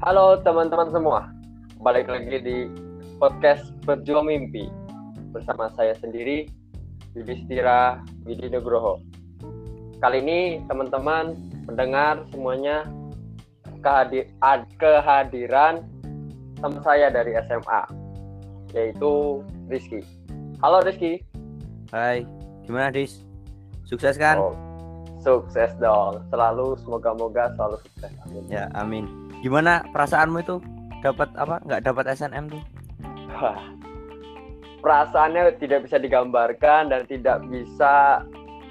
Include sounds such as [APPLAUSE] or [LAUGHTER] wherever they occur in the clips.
Halo teman-teman semua, balik lagi di podcast Berjuang Mimpi bersama saya sendiri, Yudhistira Widi Nugroho. Kali ini teman-teman mendengar semuanya kehadir kehadiran teman saya dari SMA, yaitu Rizky. Halo Rizky. Hai, gimana Dis? Sukses kan? Oh, sukses dong, selalu semoga-moga selalu sukses. Amin. Ya, amin. Gimana perasaanmu itu? Dapat apa? Nggak dapat SNM tuh? Wah, perasaannya tidak bisa digambarkan dan tidak bisa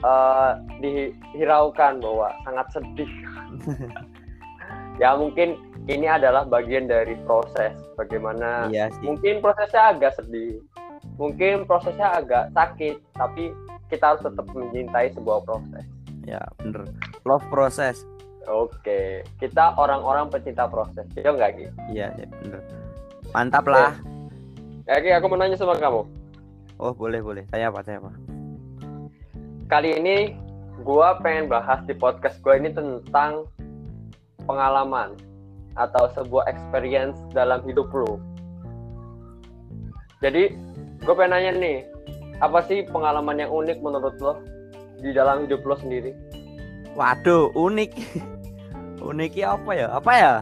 uh, dihiraukan bahwa sangat sedih. [LAUGHS] ya mungkin ini adalah bagian dari proses bagaimana. Iya sih. Mungkin prosesnya agak sedih, mungkin prosesnya agak sakit, tapi kita harus tetap mencintai sebuah proses. Ya, bener. Love proses. Oke, kita orang-orang pecinta proses, ya enggak Ki? Iya, ya. Mantap lah. Ya Ki, aku mau nanya sama kamu. Oh, boleh, boleh. Tanya apa, tanya apa? Kali ini gua pengen bahas di podcast gua ini tentang pengalaman atau sebuah experience dalam hidup lo. Jadi, gue pengen nanya nih, apa sih pengalaman yang unik menurut lo di dalam hidup lo sendiri? Waduh, unik. [LAUGHS] Uniknya apa ya? Apa ya?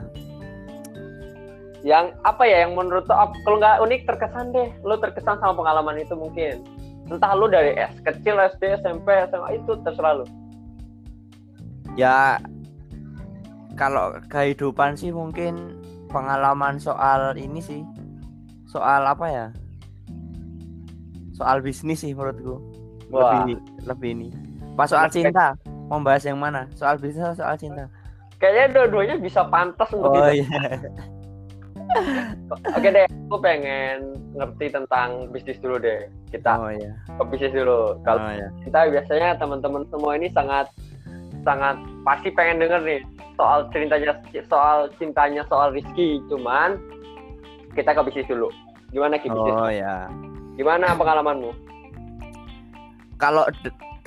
Yang apa ya yang menurut lo kalau nggak unik terkesan deh, lo terkesan sama pengalaman itu mungkin. Entah lo dari S kecil, SD, SMP, SMA itu terserah lo. Ya kalau kehidupan sih mungkin pengalaman soal ini sih. Soal apa ya? Soal bisnis sih menurutku. Wah. Lebih lebih ini. Pas soal cinta, mau bahas yang mana? Soal bisnis atau soal cinta? Kayaknya dua-duanya bisa pantas untuk Oh kita. iya. [LAUGHS] Oke deh, aku pengen ngerti tentang bisnis dulu deh. Kita Oh iya. ke bisnis dulu. Kalau Oh iya. kita biasanya teman-teman semua ini sangat sangat pasti pengen denger nih soal ceritanya soal cintanya soal Rizky. Cuman kita ke bisnis dulu. Gimana Ki bisnis? Oh ya. Gimana pengalamanmu? Kalau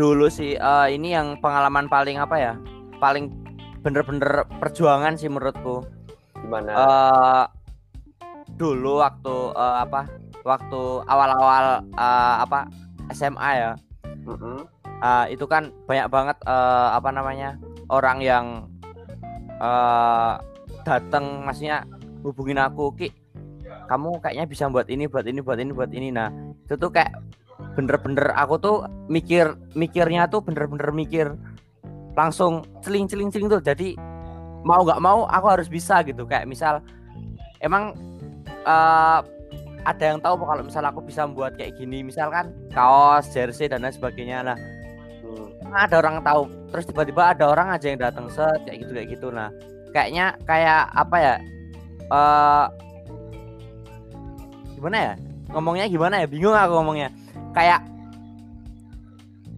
dulu sih eh, ini yang pengalaman paling apa ya? Paling bener-bener perjuangan sih menurutku. Gimana? eh dulu waktu eh, apa? Waktu awal-awal eh, apa SMA ya. Mm-mm. eh, itu kan banyak banget eh, apa namanya? orang yang eh datang maksudnya hubungin aku, Ki. Kamu kayaknya bisa buat ini, buat ini, buat ini, buat ini. Nah, itu tuh kayak bener-bener aku tuh mikir mikirnya tuh bener-bener mikir langsung celing celing celing tuh. Jadi mau nggak mau aku harus bisa gitu. Kayak misal emang eh, ada yang tahu kalau misal aku bisa membuat kayak gini. Misalkan kaos jersey dan lain sebagainya. Nah Hmm. ada orang tahu. Terus tiba-tiba ada orang aja yang datang set kayak gitu kayak gitu. Nah kayaknya kayak apa ya eh gimana ya? Ngomongnya gimana ya? Bingung aku ngomongnya kayak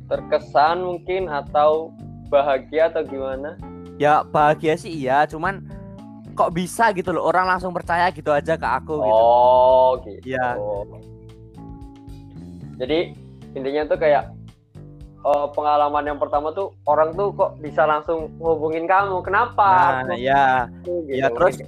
Terkesan mungkin atau bahagia atau gimana? ya bahagia sih iya cuman kok bisa gitu loh orang langsung percaya gitu aja ke aku gitu Oh, gitu. Iya. Jadi intinya tuh kayak eh, pengalaman yang pertama tuh orang tuh kok bisa langsung hubungin kamu. Kenapa? nah ya Gitu. ya terus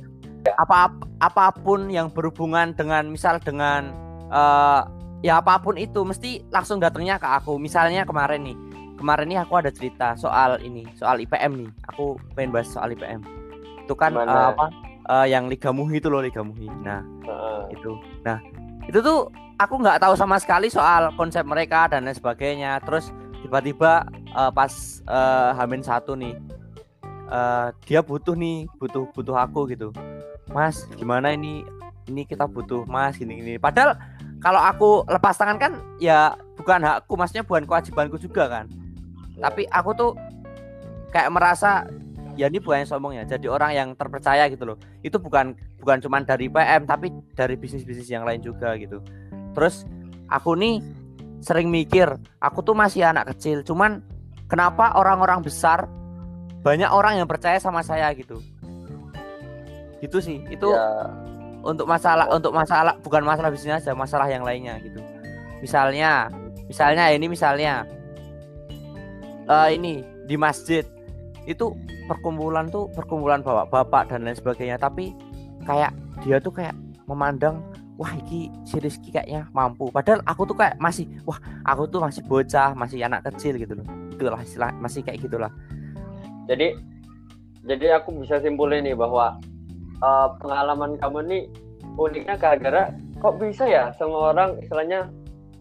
apa apa pun yang berhubungan dengan misal dengan eh ya apa pun itu mesti langsung datangnya ke aku. Misalnya kemarin nih kemarin nih aku ada cerita soal ini soal IPM nih. Aku pengen bahas soal IPM itu kan eh, apa eh, yang Liga Muhi itu loh Liga Muhi. Nah Heeh. itu. Nah itu tuh aku nggak tahu sama sekali soal konsep mereka dan lain sebagainya. Terus tiba-tiba eh, pas eh, Hamin satu nih eh, dia butuh nih butuh butuh aku gitu. Mas gimana ini? Ini kita butuh mas gini gini. Padahal kalau aku lepas tangan kan ya bukan hakku maksudnya bukan kewajibanku juga kan. Tapi aku tuh kayak merasa ya ini bukan sombong ya jadi orang yang terpercaya gitu loh. Itu bukan bukan cuman dari PM tapi dari bisnis-bisnis yang lain juga gitu. Terus aku nih sering mikir aku tuh masih anak kecil cuman kenapa orang-orang besar banyak orang yang percaya sama saya gitu? Gitu sih. Itu Ya, untuk masalah untuk masalah bukan masalah bisnis aja masalah yang lainnya gitu. Misalnya misalnya ini misalnya eh ini di masjid. Itu perkumpulan tuh perkumpulan bapak-bapak dan lain sebagainya. Tapi kayak dia tuh kayak memandang wah iki si Rizky kayaknya mampu. Padahal aku tuh kayak masih wah aku tuh masih bocah masih anak kecil gitu loh. Itulah masih kayak gitulah. Jadi jadi aku bisa simpulin nih bahwa uh, pengalaman kamu nih uniknya gara-gara kok bisa ya semua orang istilahnya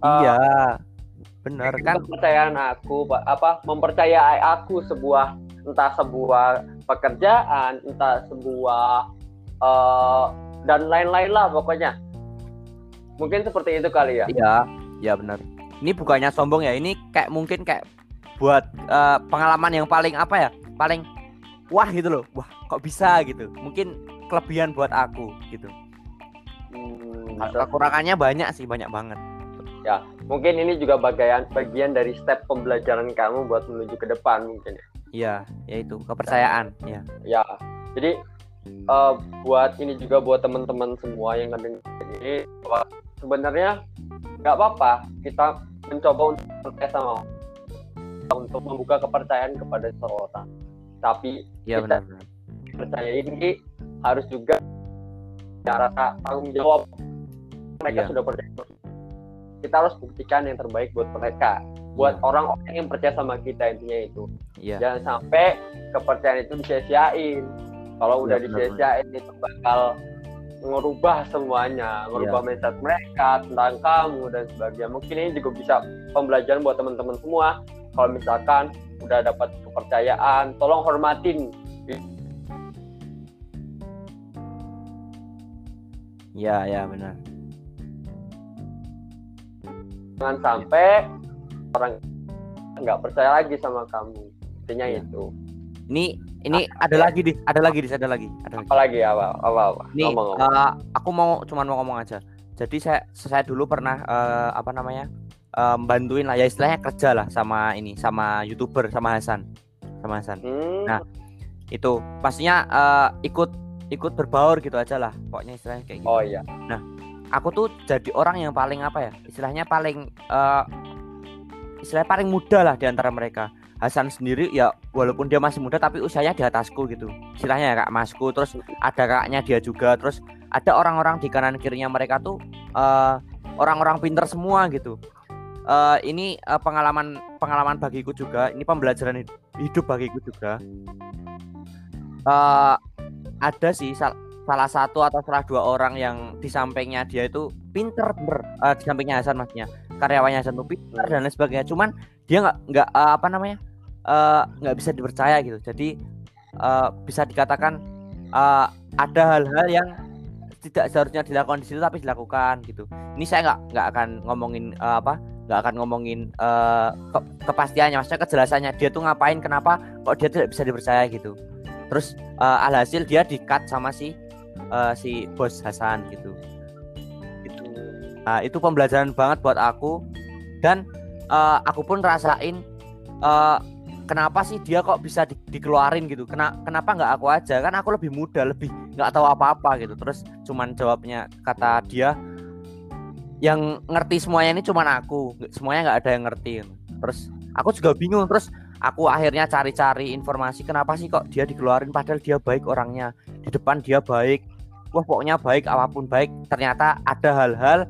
uh, iya benar kan? kepercayaan aku apa mempercayai aku sebuah entah sebuah pekerjaan entah sebuah uh, dan lain-lain lah pokoknya. Mungkin seperti itu kali ya? Iya iya benar. Ini bukannya sombong ya ini kayak mungkin kayak buat uh, pengalaman yang paling apa ya? Paling wah gitu loh. Wah kok bisa gitu? Mungkin kelebihan buat aku gitu. Hmm, kekurangannya banyak sih banyak banget. Ya mungkin ini juga bagian bagian dari step pembelajaran kamu buat menuju ke depan mungkin. Ya iya yaitu kepercayaan ya. Ya jadi uh, buat ini juga buat teman-teman semua yang ngedengar ini bahwa sebenarnya nggak apa-apa kita mencoba untuk percaya sama untuk membuka kepercayaan kepada seseorang. Tapi ya, kita benar, percaya ini harus juga cara tanggung jawab mereka ya. sudah percaya kita harus buktikan yang terbaik buat mereka buat iya. orang-orang yang percaya sama kita intinya itu ya. jangan sampai kepercayaan itu disia-siain kalau udah ya, disia-siain itu bakal merubah semuanya merubah ya. mindset mereka tentang kamu dan sebagainya mungkin ini juga bisa pembelajaran buat teman-teman semua kalau misalkan udah dapat kepercayaan tolong hormatin ya ya benar jangan sampai orang nggak percaya lagi sama kamu intinya ya. itu ini ini ah, ada ya. lagi di ada lagi di ada lagi ada lagi apa lagi apa apa, apa. ini ngomong, ngomong. Uh, aku mau cuman mau ngomong aja jadi saya saya dulu pernah uh, apa namanya uh, bantuin lah ya istilahnya kerja lah sama ini sama youtuber sama Hasan sama Hasan hmm. nah itu pastinya uh, ikut ikut berbaur gitu aja lah pokoknya istilahnya kayak gitu. Oh iya. Nah aku tuh jadi orang yang paling apa ya istilahnya paling uh, istilahnya paling muda lah di antara mereka. Hasan sendiri ya walaupun dia masih muda tapi usianya di atasku gitu. Istilahnya ya kak masku terus ada kakaknya dia juga terus ada orang-orang di kanan kirinya mereka tuh eh, orang-orang pinter semua gitu. Uh, ini uh, pengalaman pengalaman bagiku juga ini pembelajaran hidup bagiku juga. Uh, ada sih salah satu atau salah dua orang yang di sampingnya dia itu pinter bener uh, di sampingnya Hasan maksudnya. Karyawannya Hasan tuh pinter dan lain sebagainya. Cuman dia nggak nggak uh, apa namanya nggak uh, bisa dipercaya gitu. Jadi uh, bisa dikatakan uh, ada hal-hal yang tidak seharusnya dilakukan di situ tapi dilakukan gitu. Ini saya nggak nggak akan ngomongin uh, apa nggak akan ngomongin uh, ke kepastiannya. Maksudnya kejelasannya dia tuh ngapain kenapa kok dia tidak bisa dipercaya gitu terus uh, alhasil dia dikat sama si uh, si bos Hasan gitu. Itu nah itu pembelajaran banget buat aku. Dan uh, aku pun rasain uh, kenapa sih dia kok bisa di, dikeluarin gitu? Kena, kenapa nggak aku aja? Kan aku lebih muda lebih nggak tahu apa-apa gitu. Terus cuman jawabnya kata dia yang ngerti semuanya ini cuman aku. Semuanya nggak ada yang ngerti. Terus aku juga bingung. Terus aku akhirnya cari-cari informasi kenapa sih kok dia dikeluarin padahal dia baik orangnya. Di depan dia baik. Wah pokoknya baik apa pun baik ternyata ada hal-hal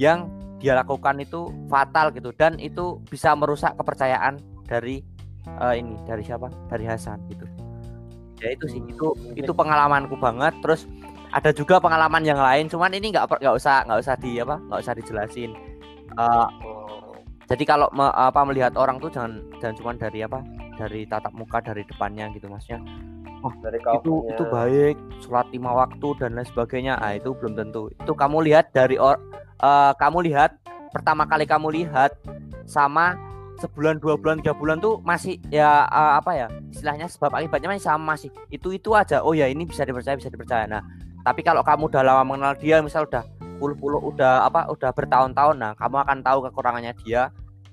yang dia lakukan itu fatal gitu. Dan itu bisa merusak kepercayaan dari uh, ini dari siapa? Dari Hasan gitu. Ya itu sih itu hmm, itu pengalamanku banget. Terus ada juga pengalaman yang lain cuman ini nggak nggak usah nggak usah di apa nggak usah dijelasin. Uh, jadi kalau me, apa melihat orang tuh jangan jangan cuma dari apa dari tatap muka dari depannya gitu maksudnya oh dari itu itu baik sholat lima waktu dan lain sebagainya. Ah itu belum tentu. Itu kamu lihat dari or uh, kamu lihat pertama kali kamu lihat sama sebulan dua bulan tiga bulan tuh masih ya uh, apa ya istilahnya sebab akibatnya masih sama masih itu itu aja. Oh ya ini bisa dipercaya bisa dipercaya. Nah tapi kalau kamu udah lama mengenal dia misal udah puluh-puluh udah apa udah bertahun-tahun nah kamu akan tahu kekurangannya dia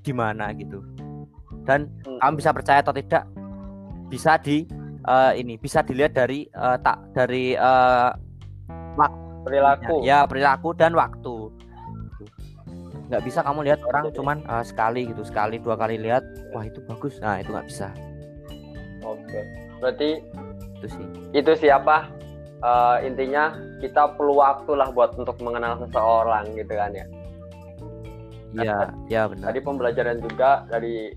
di mana gitu. Dan hmm. kamu bisa percaya atau tidak bisa di uh, ini bisa dilihat dari uh, tak dari uh, perilaku. ya, ya perilaku dan waktu. Nggak bisa kamu lihat orang cuman uh, sekali gitu sekali dua kali lihat wah itu bagus. Nah itu nggak bisa. Oke. Berarti itu sih. itu siapa? Uh, intinya kita perlu waktu lah buat untuk mengenal seseorang gitu kan ya iya iya benar tadi pembelajaran juga dari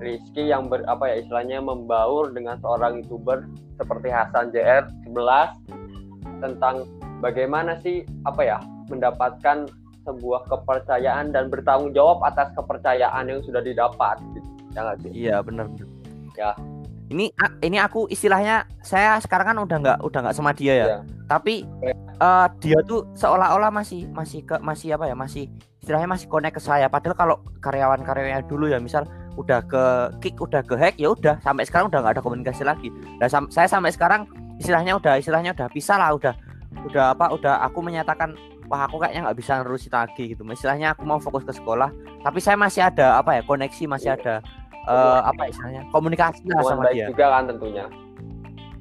Rizky yang ber, apa ya istilahnya membaur dengan seorang youtuber seperti Hasan JR 11 tentang bagaimana sih apa ya mendapatkan sebuah kepercayaan dan bertanggung jawab atas kepercayaan yang sudah didapat gitu. Ya sih? Iya benar. Ya. Ini ini aku istilahnya saya sekarang kan udah nggak udah nggak sama dia ya. ya. Tapi uh, dia tuh seolah-olah masih masih ke masih apa ya masih istilahnya masih connect ke saya. Padahal kalau karyawan-karyawannya dulu ya misal udah ke kick udah ke hack ya udah. Sampai sekarang udah nggak ada komunikasi lagi. Nah sam saya sampai sekarang istilahnya udah istilahnya udah pisah lah udah udah apa udah aku menyatakan wah aku kayaknya nggak bisa nerusin lagi gitu. Istilahnya aku mau fokus ke sekolah tapi saya masih ada apa ya koneksi masih ada uh, apa istilahnya komunikasi lah sama baik dia. juga kan tentunya.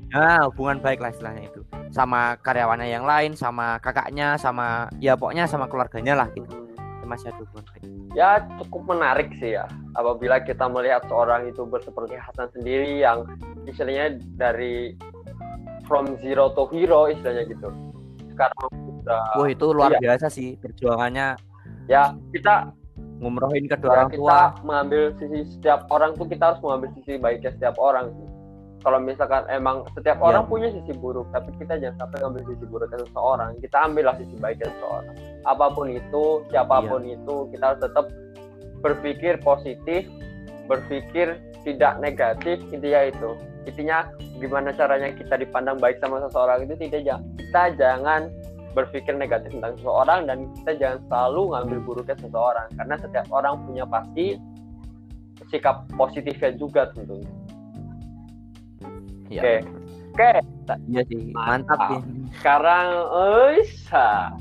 Nah hubungan baik lah istilahnya itu. Sama karyawannya yang lain sama kakaknya sama ya pokoknya sama keluarganya lah gitu masih ada hubungan baik ya cukup menarik sih ya. Apabila kita melihat seorang itu seperti Hasan sendiri yang istilahnya dari from zero to hero istilahnya gitu. Sekarang udah Wah itu luar iya. biasa sih perjuangannya. Ya kita ngumrohin kedua ya, orang tua. kita mengambil sisi setiap orang tuh kita harus mengambil sisi baiknya setiap orang sih kalau misalkan emang setiap ya. orang punya sisi buruk tapi kita jangan sampai ngambil sisi buruknya seseorang kita ambillah sisi baiknya seseorang apa pun itu siapa pun ya. itu kita harus tetap berpikir positif berpikir tidak negatif intinya itu intinya gimana caranya kita dipandang baik sama seseorang itu tidak kita jangan berpikir negatif tentang seseorang dan kita jangan selalu ngambil buruknya seseorang karena setiap orang punya pasti sikap positifnya juga tentunya. Ya. Oke. Oke. Iya sih. Mantap, ya. Sekarang bisa.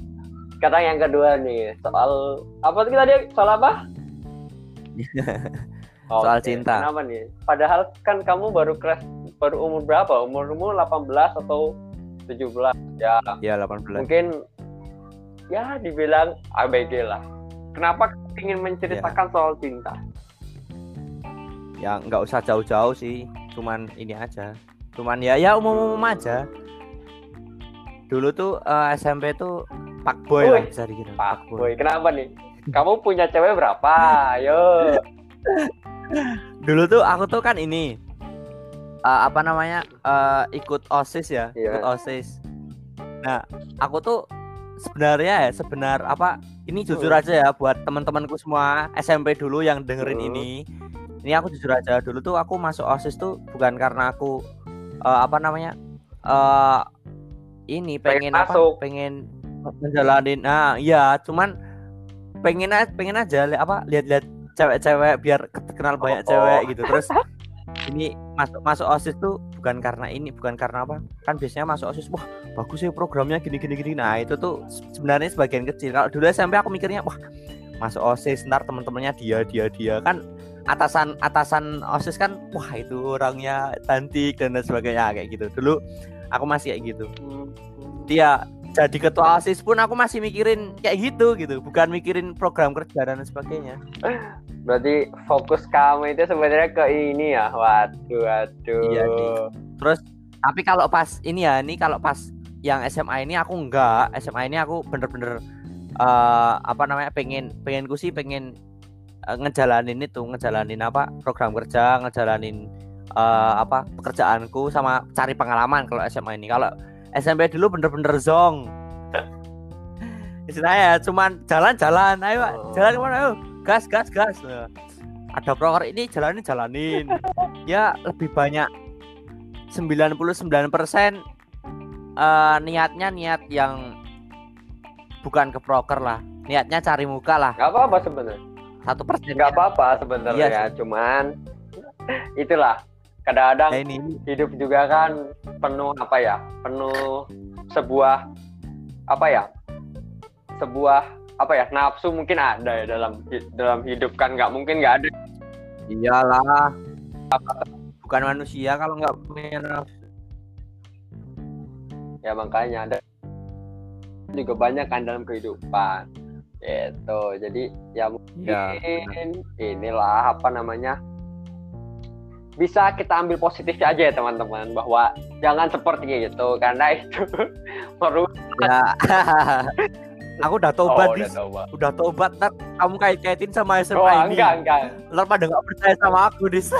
Sekarang yang kedua nih soal apa tadi tadi soal apa? oh, [LAUGHS] soal okay. cinta. Kenapa nih? Padahal kan kamu baru kelas baru umur berapa? Umurmu 18 atau 17 ya ya 18 mungkin ya dibilang ABG lah kenapa ingin menceritakan ya. soal cinta ya nggak usah jauh-jauh sih cuman ini aja cuman ya ya umum-umum aja. Dulu tuh uh, eh, SMP tuh pak boy lah bisa dikira pak boy. boy kenapa nih? Kamu punya cewek berapa? Ayo [LAUGHS] dulu tuh aku tuh kan ini uh, apa namanya uh, ikut osis ya yeah. ikut osis. Nah aku tuh sebenarnya ya sebenar apa ini jujur aja ya buat teman-temanku semua SMP dulu yang dengerin uh. ini. Ini aku jujur aja dulu tuh aku masuk osis tuh bukan karena aku uh, apa namanya? Uh, ini pengen, pengen apa? masuk. pengen menjalanin nah iya cuman pengen aja pengen aja apa lihat-lihat cewek-cewek biar kenal banyak oh. cewek gitu. Terus [LAUGHS] ini masuk masuk osis tuh bukan karena ini bukan karena apa? Kan biasanya masuk osis wah bagus sih programnya gini gini gini. Nah itu tuh sebenarnya sebagian kecil. Kalau dulu SMP aku mikirnya wah masuk osis ntar teman-temannya dia dia dia. Kan atasan atasan osis kan wah itu orangnya cantik dan lain sebagainya kayak gitu dulu aku masih kayak gitu dia jadi ketua osis pun aku masih mikirin kayak gitu gitu bukan mikirin program kerja dan sebagainya Berarti fokus kamu itu sebenarnya ke ini ya. Waduh, waduh. Iya nih. Terus tapi kalau pas ini ya, ini kalau pas yang SMA ini aku enggak. SMA ini aku bener-bener uh, apa namanya pengen pengen ku sih pengen ngejalanin itu, ngejalanin apa program kerja, ngejalanin uh, apa pekerjaanku sama cari pengalaman kalau SMA ini. Kalau SMP dulu bener-bener zong. [LAUGHS] Istilahnya cuman jalan-jalan, ayo oh. jalan ke mana? Ayo gas gas gas. Ada proker ini jalanin jalanin. [LAUGHS] Ya lebih banyak 99% uh, niatnya niat yang bukan ke proker lah. Niatnya cari muka lah. Nggak apa-apa sebenarnya satu persen. Nggak apa-apa sebenarnya iya cuman [LAUGHS] itulah kadang-kadang nah, ini. hidup juga kan penuh apa ya penuh sebuah apa ya sebuah apa ya nafsu mungkin ada ya dalam dalam hidup kan nggak mungkin nggak ada. Iyalah. Bukan manusia kalau nggak punya nafsu. Ya makanya ada juga banyak kan dalam kehidupan itu jadi ya mungkin ya. inilah apa namanya bisa kita ambil positifnya aja ya teman-teman bahwa jangan seperti itu karena itu [LAUGHS] merusak ya [LAUGHS] aku udah tobat Oh, dis. udah tobat. udah tobat ntar kamu kait kaitin sama SMA Oh, ini enggak, enggak. ntar pada nggak percaya sama aku dis. [LAUGHS]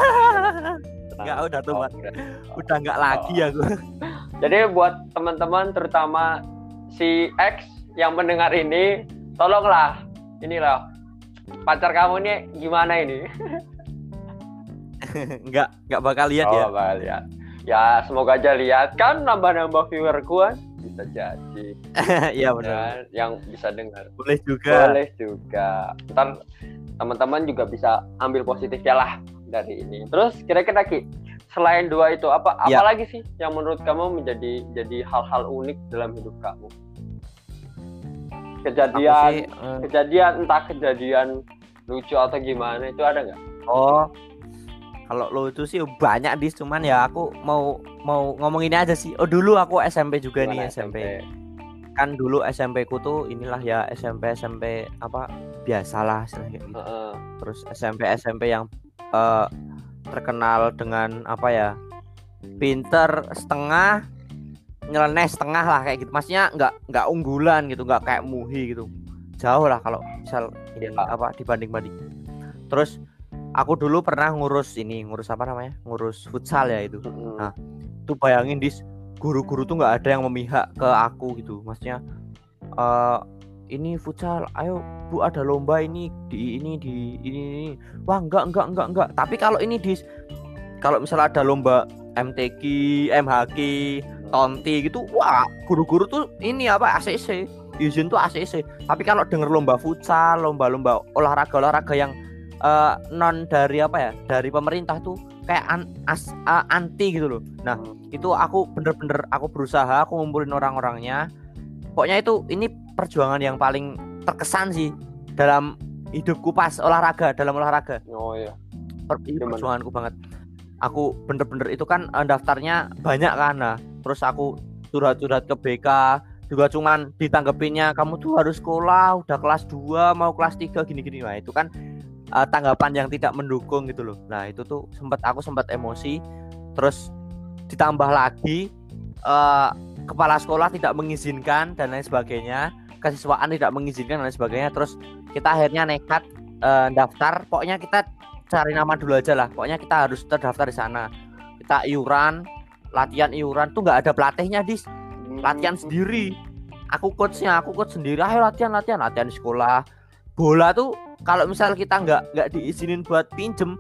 Enggak, udah tobat. Oh, udah. udah nggak lagi aku. Jadi buat teman-teman terutama si X yang mendengar ini, tolonglah inilah pacar kamu nih gimana ini? [LAUGHS] nggak nggak bakal lihat ya oh, bakal lihat. Ya semoga aja lihat kan nambah-nambah viewerku kan bisa jadi [LAUGHS] iya benar kan yang bisa dengar. boleh juga Boleh juga. Ntar teman-teman juga bisa ambil positifnya lah dari ini. Terus kira-kira Ki, selain dua itu apa Ya. apa lagi sih yang menurut kamu menjadi jadi hal-hal unik dalam hidup kamu? Kejadian sih, eh, kejadian entah kejadian lucu atau gimana itu ada nggak? oh kalau lo itu sih banyak dis cuman ya aku mau mau ngomong ini aja sih oh dulu aku SMP juga nih Gimana SMP. kan dulu SMP ku tuh inilah ya SMP SMP apa biasalah istilahnya gitu. Heeh. terus SMP SMP yang eh, terkenal dengan apa ya pinter setengah nyeleneh setengah lah kayak gitu maksudnya nggak nggak unggulan gitu nggak kayak muhi gitu jauh lah kalau misal ini Ya. apa dibanding banding terus aku dulu pernah ngurus ini ngurus apa namanya ngurus futsal ya itu. Nah. tuh bayangin dis guru-guru tuh nggak ada yang memihak ke aku gitu maksudnya eh ini futsal ayo bu ada lomba ini di ini di ini, ini. wah enggak enggak enggak enggak tapi kalau ini dis kalau misalnya ada lomba MTQ MHQ Tonti gitu wah guru-guru tuh ini apa ACC izin tuh ACC tapi kalau denger lomba futsal lomba-lomba olahraga-olahraga yang eh, non dari apa ya dari pemerintah tuh kayak an- as- eh, anti gitu loh. Nah itu aku bener-bener aku berusaha aku ngumpulin orang-orangnya. Pokoknya itu ini perjuangan yang paling terkesan sih dalam hidupku pas olahraga dalam olahraga. Oh iya. per- ini Gimana? perjuanganku banget. Aku bener-bener itu kan eh, daftarnya banyak kan nah terus aku curhat-curhat ke BK juga cuman ditanggepinnya kamu tuh harus sekolah udah kelas 2 mau kelas 3 gini-gini. Nah itu kan eh, tanggapan yang tidak mendukung gitu loh. Nah itu tuh sempat aku sempat emosi terus ditambah lagi eh, kepala sekolah tidak mengizinkan dan lain sebagainya kesiswaan tidak mengizinkan dan lain sebagainya terus kita akhirnya nekat eh, daftar. Pokoknya kita cari nama dulu aja lah. Pokoknya kita harus terdaftar di sana. Kita iuran latihan iuran tuh nggak ada pelatihnya dis. Latihan sendiri. Aku coachnya aku coach sendiri. Ayo latihan latihan latihan di sekolah. Bola tuh kalau misal kita nggak nggak diizinin buat pinjem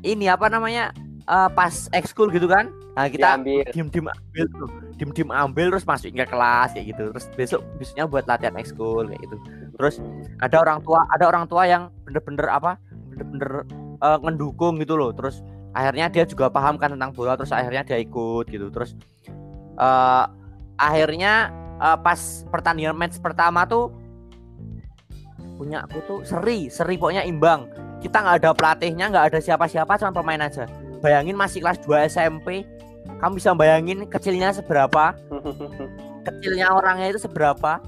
ini apa namanya eh, pas ekskul gitu kan? Nah kita dim dim ambil tuh. Dim dim ambil terus masukin ke kelas kayak gitu. Terus besok besoknya buat latihan ekskul kayak gitu. Terus ada orang tua ada orang tua yang bener-bener apa bener-bener eh, ngedukung gitu loh. Terus akhirnya dia juga paham kan tentang bola terus akhirnya dia ikut gitu. Terus eh akhirnya eh, pas pertandingan match pertama tuh punya aku tuh seri seri pokoknya imbang. Kita nggak ada pelatihnya nggak ada siapa-siapa cuma pemain aja. Bayangin masih kelas 2 SMP kamu bisa bayangin kecilnya seberapa? [LAUGHS] Kecilnya orangnya itu seberapa?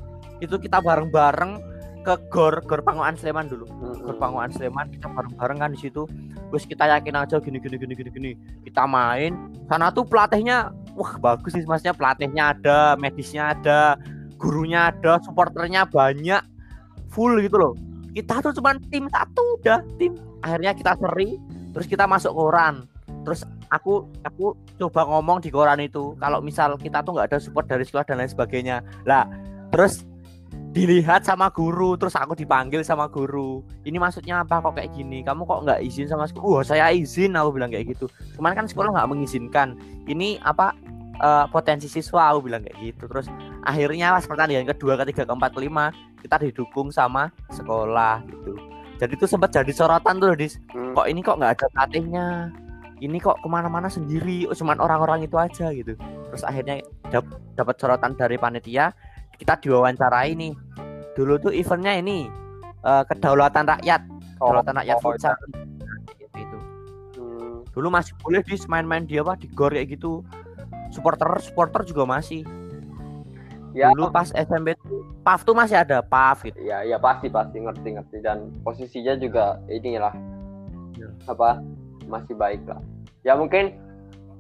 Itu kita bareng-bareng ke gor gor Panguan Sleman dulu. Gor Panguan Sleman kita bareng-bareng kan di situ. Terus kita yakin aja gini gini gini gini gini. Kita main. Sana tuh pelatihnya wah bagus sih maksudnya pelatihnya ada medisnya ada gurunya ada supporternya banyak. Full gitu loh. Kita tuh cuman tim satu udah tim. Akhirnya kita seri terus kita masuk koran. Terus aku aku coba ngomong di koran itu kalau misal kita tuh nggak ada support dari sekolah dan lain sebagainya. Lah terus dilihat sama guru terus aku dipanggil sama guru. Ini maksudnya apa kok kayak gini? Kamu kok nggak izin sama sekolah? Wah saya izin aku bilang kayak gitu. Cuman kan sekolah nggak mengizinkan. Ini apa eh, potensi siswa aku bilang kayak gitu. Terus akhirnya pas pertandingan kedua ketiga keempat kelima kita didukung sama sekolah gitu. Jadi itu sempat jadi sorotan tuh dis. Hmm. kok ini kok nggak ada pelatihnya? Ini kok ke mana-mana sendiri? Cuman orang-orang itu aja gitu. Terus akhirnya dap- dapat sorotan dari panitia kita diwawancarai nih. Dulu tuh eventnya ini eh, kedaulatan rakyat. Kedaulatan rakyat oh, futsal. itu Hmm. dulu masih boleh dis main-main dia apa di gor kayak gitu. Supporter supporter juga masih. Ya, dulu pas SMP tuh PAF tuh masih ada PAF gitu. Ya, ya pasti pasti. Ngerti ngerti. Dan posisinya juga inilah. Ya. apa masih baik lah. Ya mungkin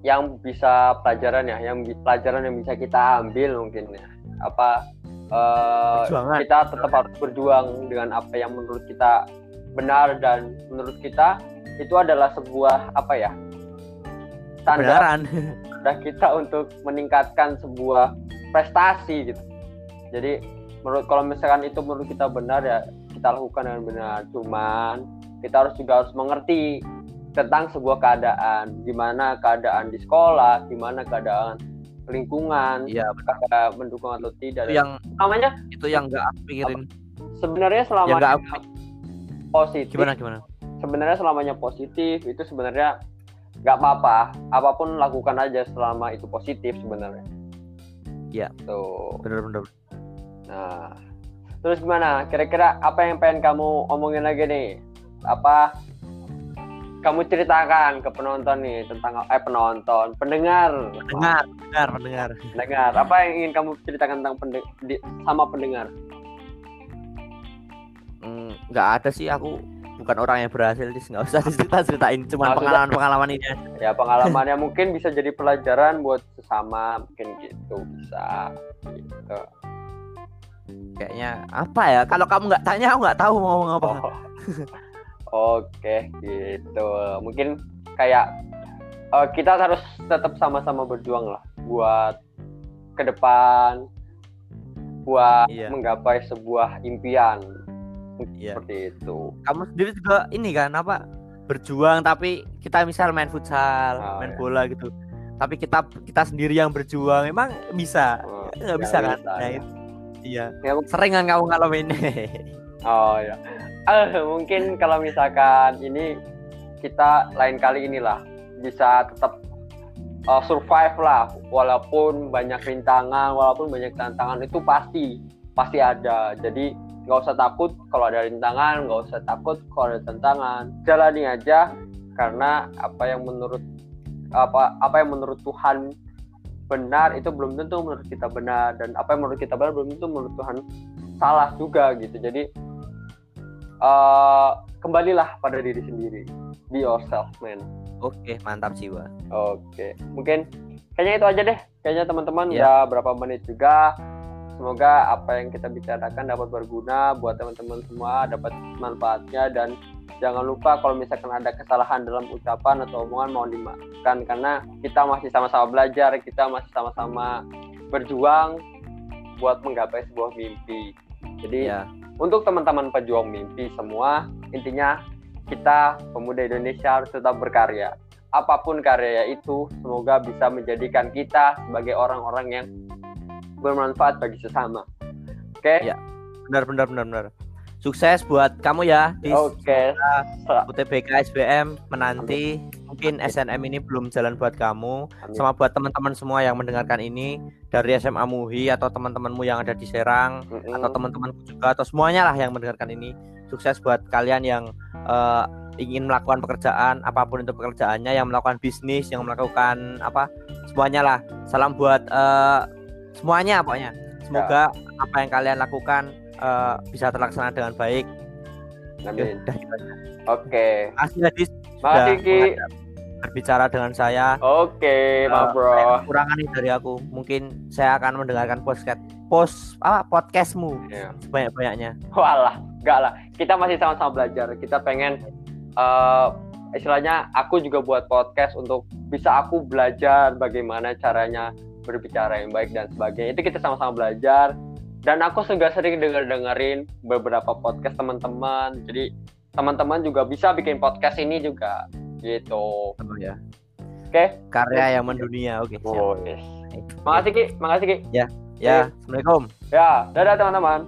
yang bisa pelajaran ya yang pelajaran yang bisa kita ambil mungkin ya apa uh, kita tetap harus berjuang dengan apa yang menurut kita benar dan menurut kita itu adalah sebuah apa ya standar udah kita untuk meningkatkan sebuah prestasi gitu. Jadi menurut kalau misalkan itu menurut kita benar ya kita lakukan dengan benar. Cuman kita harus juga harus mengerti tentang sebuah keadaan. Gimana keadaan di sekolah gimana keadaan lingkungan iya apakah mendukung atau tidak. Itu yang namanya? itu yang enggak pikirin sebenarnya selama ya, positif. Gimana gimana? Sebenarnya selamanya positif itu sebenarnya nggak apa-apa. Apa pun lakukan aja selama itu positif sebenarnya. Ya tuh bener-bener nah terus gimana? Kira-kira apa yang pengen kamu omongin lagi nih? Apa kamu ceritakan ke penonton nih tentang eh penonton pendengar. Pendengar pendengar pendengar. Pendengar apa yang ingin kamu ceritakan tentang pendeng di, sama pendengar? Hmm, nggak hmm, ada sih aku bukan orang yang berhasil sih nggak usah cerita ceritain cuma pengalaman pengalaman ini ya pengalamannya mungkin bisa jadi pelajaran buat sesama mungkin gitu bisa gitu. Kayaknya apa ya? Kalau kamu nggak tanya aku nggak tahu mau ngomong apa. Oh. [LAUGHS] oke gitu mungkin kayak uh, kita harus tetap sama-sama berjuang lah buat ke depan buat iya. menggapai sebuah impian Iya. Seperti itu. Kamu sendiri juga ini kan apa berjuang tapi kita misal main futsal, oh, main iya. bola gitu. Tapi kita kita sendiri yang berjuang emang bisa? Oh, nggak bisa kan? Bisa, nah, ya. Iya. Ya, Sering kan kamu ngalamin ini. [LAUGHS] oh ya. Uh, mungkin kalau misalkan ini kita lain kali inilah bisa tetap uh, survive lah walaupun banyak rintangan, walaupun banyak tantangan itu pasti pasti ada. Jadi nggak usah takut kalau ada rintangan nggak usah takut kalau ada tantangan. Jalani aja karena apa yang menurut apa apa yang menurut Tuhan benar itu belum tentu menurut kita benar. Dan apa yang menurut kita benar belum tentu menurut Tuhan salah juga gitu. Jadi uh, kembalilah pada diri sendiri. Be yourself man. Oke mantap jiwa. Oke mungkin kayaknya itu aja deh. Kayaknya teman-teman ya. udah berapa menit juga. Semoga apa yang kita bicarakan dapat berguna buat teman-teman semua, dapat manfaatnya. Dan jangan lupa kalau misalkan ada kesalahan dalam ucapan atau omongan mau dimaafkan. Karena kita masih sama-sama belajar, kita masih sama-sama berjuang buat menggapai sebuah mimpi. Jadi ya. untuk teman-teman pejuang mimpi semua, intinya kita pemuda Indonesia harus tetap berkarya. Apa pun karya itu, semoga bisa menjadikan kita sebagai orang-orang yang bermanfaat bagi sesama. Oke? Okay? Ya. Benar benar benar benar. Sukses buat kamu ya di Oke. Okay. UTBK SBM menanti. Amin. Mungkin SNM ini belum jalan buat kamu. Amin. Sama buat teman-teman semua yang mendengarkan ini dari SMA Muhi atau teman-temanmu yang ada di Serang mm -hmm. atau teman-teman juga atau semuanya lah yang mendengarkan ini. Sukses buat kalian yang uh, ingin melakukan pekerjaan apa pun itu pekerjaannya yang melakukan bisnis yang melakukan apa semuanya lah salam buat uh, semuanya pokoknya semoga ya. apa yang kalian lakukan uh, bisa terlaksana dengan baik Amin. Oke. Makasih Hadis. Makasih Ki. Berbicara dengan saya. Oke, okay, uh, bro. Kurangan nih dari aku. Mungkin saya akan mendengarkan podcast post apa podcastmu yeah. sebanyak banyaknya. Walah, enggak lah. Kita masih sama-sama belajar. Kita pengen uh, istilahnya aku juga buat podcast untuk bisa aku belajar bagaimana caranya berbicara yang baik dan sebagainya itu kita sama-sama belajar dan aku juga sering denger dengerin beberapa podcast teman-teman jadi teman-teman juga bisa bikin podcast ini juga gitu. Oh, ya. Oke. Okay? karya yang mendunia. Oke okay, oh, yes. makasih ki. Makasih ki. Ya ya. Okay. assalamualaikum. Ya dadah teman-teman